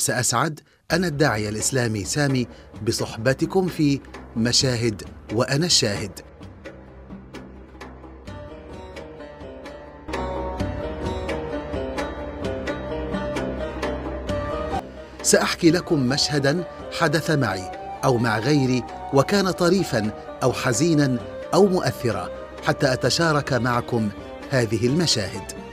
سأسعد أنا الداعية الإسلامي سامي بصحبتكم في مشاهد وأنا الشاهد. سأحكي لكم مشهدا حدث معي أو مع غيري وكان طريفا أو حزينا أو مؤثرا حتى أتشارك معكم هذه المشاهد.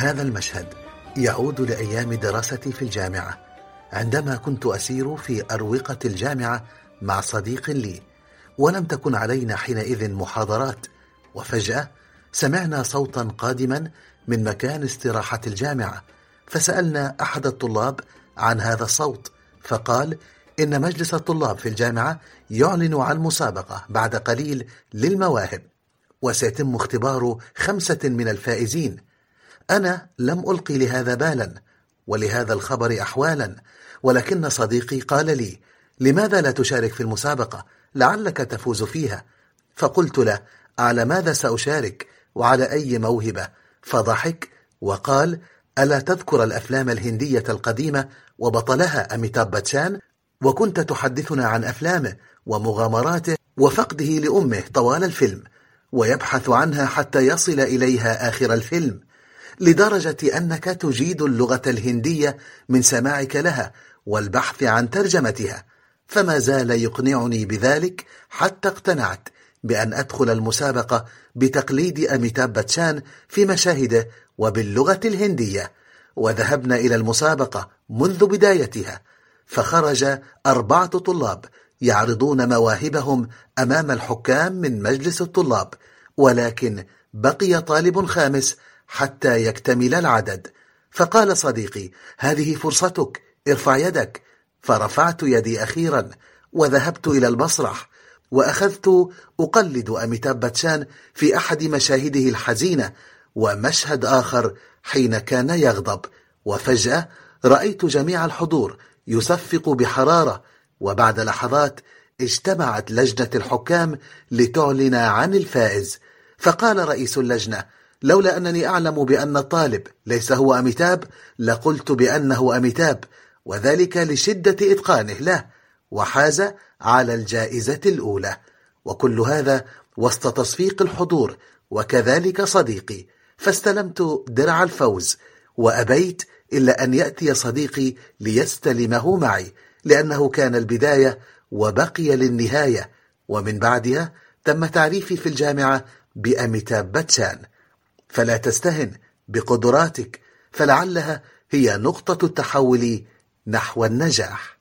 هذا المشهد يعود لأيام دراستي في الجامعة عندما كنت أسير في أروقة الجامعة مع صديق لي ولم تكن علينا حينئذ محاضرات وفجأة سمعنا صوتا قادما من مكان استراحة الجامعة فسألنا أحد الطلاب عن هذا الصوت فقال إن مجلس الطلاب في الجامعة يعلن عن مسابقة بعد قليل للمواهب وسيتم اختبار خمسة من الفائزين أنا لم ألقي لهذا بالا ولهذا الخبر أحوالا. ولكن صديقي قال لي لماذا لا تشارك في المسابقة؟ لعلك تفوز فيها. فقلت له على ماذا سأشارك؟ وعلى أي موهبة؟ فضحك وقال ألا تذكر الأفلام الهندية القديمة وبطلها أميتاب باتشان؟ وكنت تحدثنا عن أفلامه ومغامراته وفقده لأمه طوال الفيلم ويبحث عنها حتى يصل إليها آخر الفيلم. لدرجة أنك تجيد اللغة الهندية من سماعك لها والبحث عن ترجمتها. فما زال يقنعني بذلك حتى اقتنعت بأن أدخل المسابقة بتقليد أميتاب باتشان في مشاهده وباللغة الهندية. وذهبنا إلى المسابقة منذ بدايتها فخرج أربعة طلاب يعرضون مواهبهم أمام الحكام من مجلس الطلاب ولكن بقي طالب خامس حتى يكتمل العدد. فقال صديقي هذه فرصتك ارفع يدك. فرفعت يدي أخيرا وذهبت إلى المسرح وأخذت أقلد أميتاب باتشان في أحد مشاهده الحزينة ومشهد آخر حين كان يغضب. وفجأة رأيت جميع الحضور يصفق بحرارة وبعد لحظات اجتمعت لجنة الحكام لتعلن عن الفائز. فقال رئيس اللجنة لولا أنني أعلم بأن الطالب ليس هو أميتاب لقلت بأنه أميتاب وذلك لشدة إتقانه له وحاز على الجائزة الأولى. وكل هذا وسط تصفيق الحضور وكذلك صديقي. فاستلمت درع الفوز وأبيت إلا أن يأتي صديقي ليستلمه معي لأنه كان البداية وبقي للنهاية. ومن بعدها تم تعريفي في الجامعة بأميتاب باتشان. فلا تستهن بقدراتك فلعلها هي نقطة التحول نحو النجاح.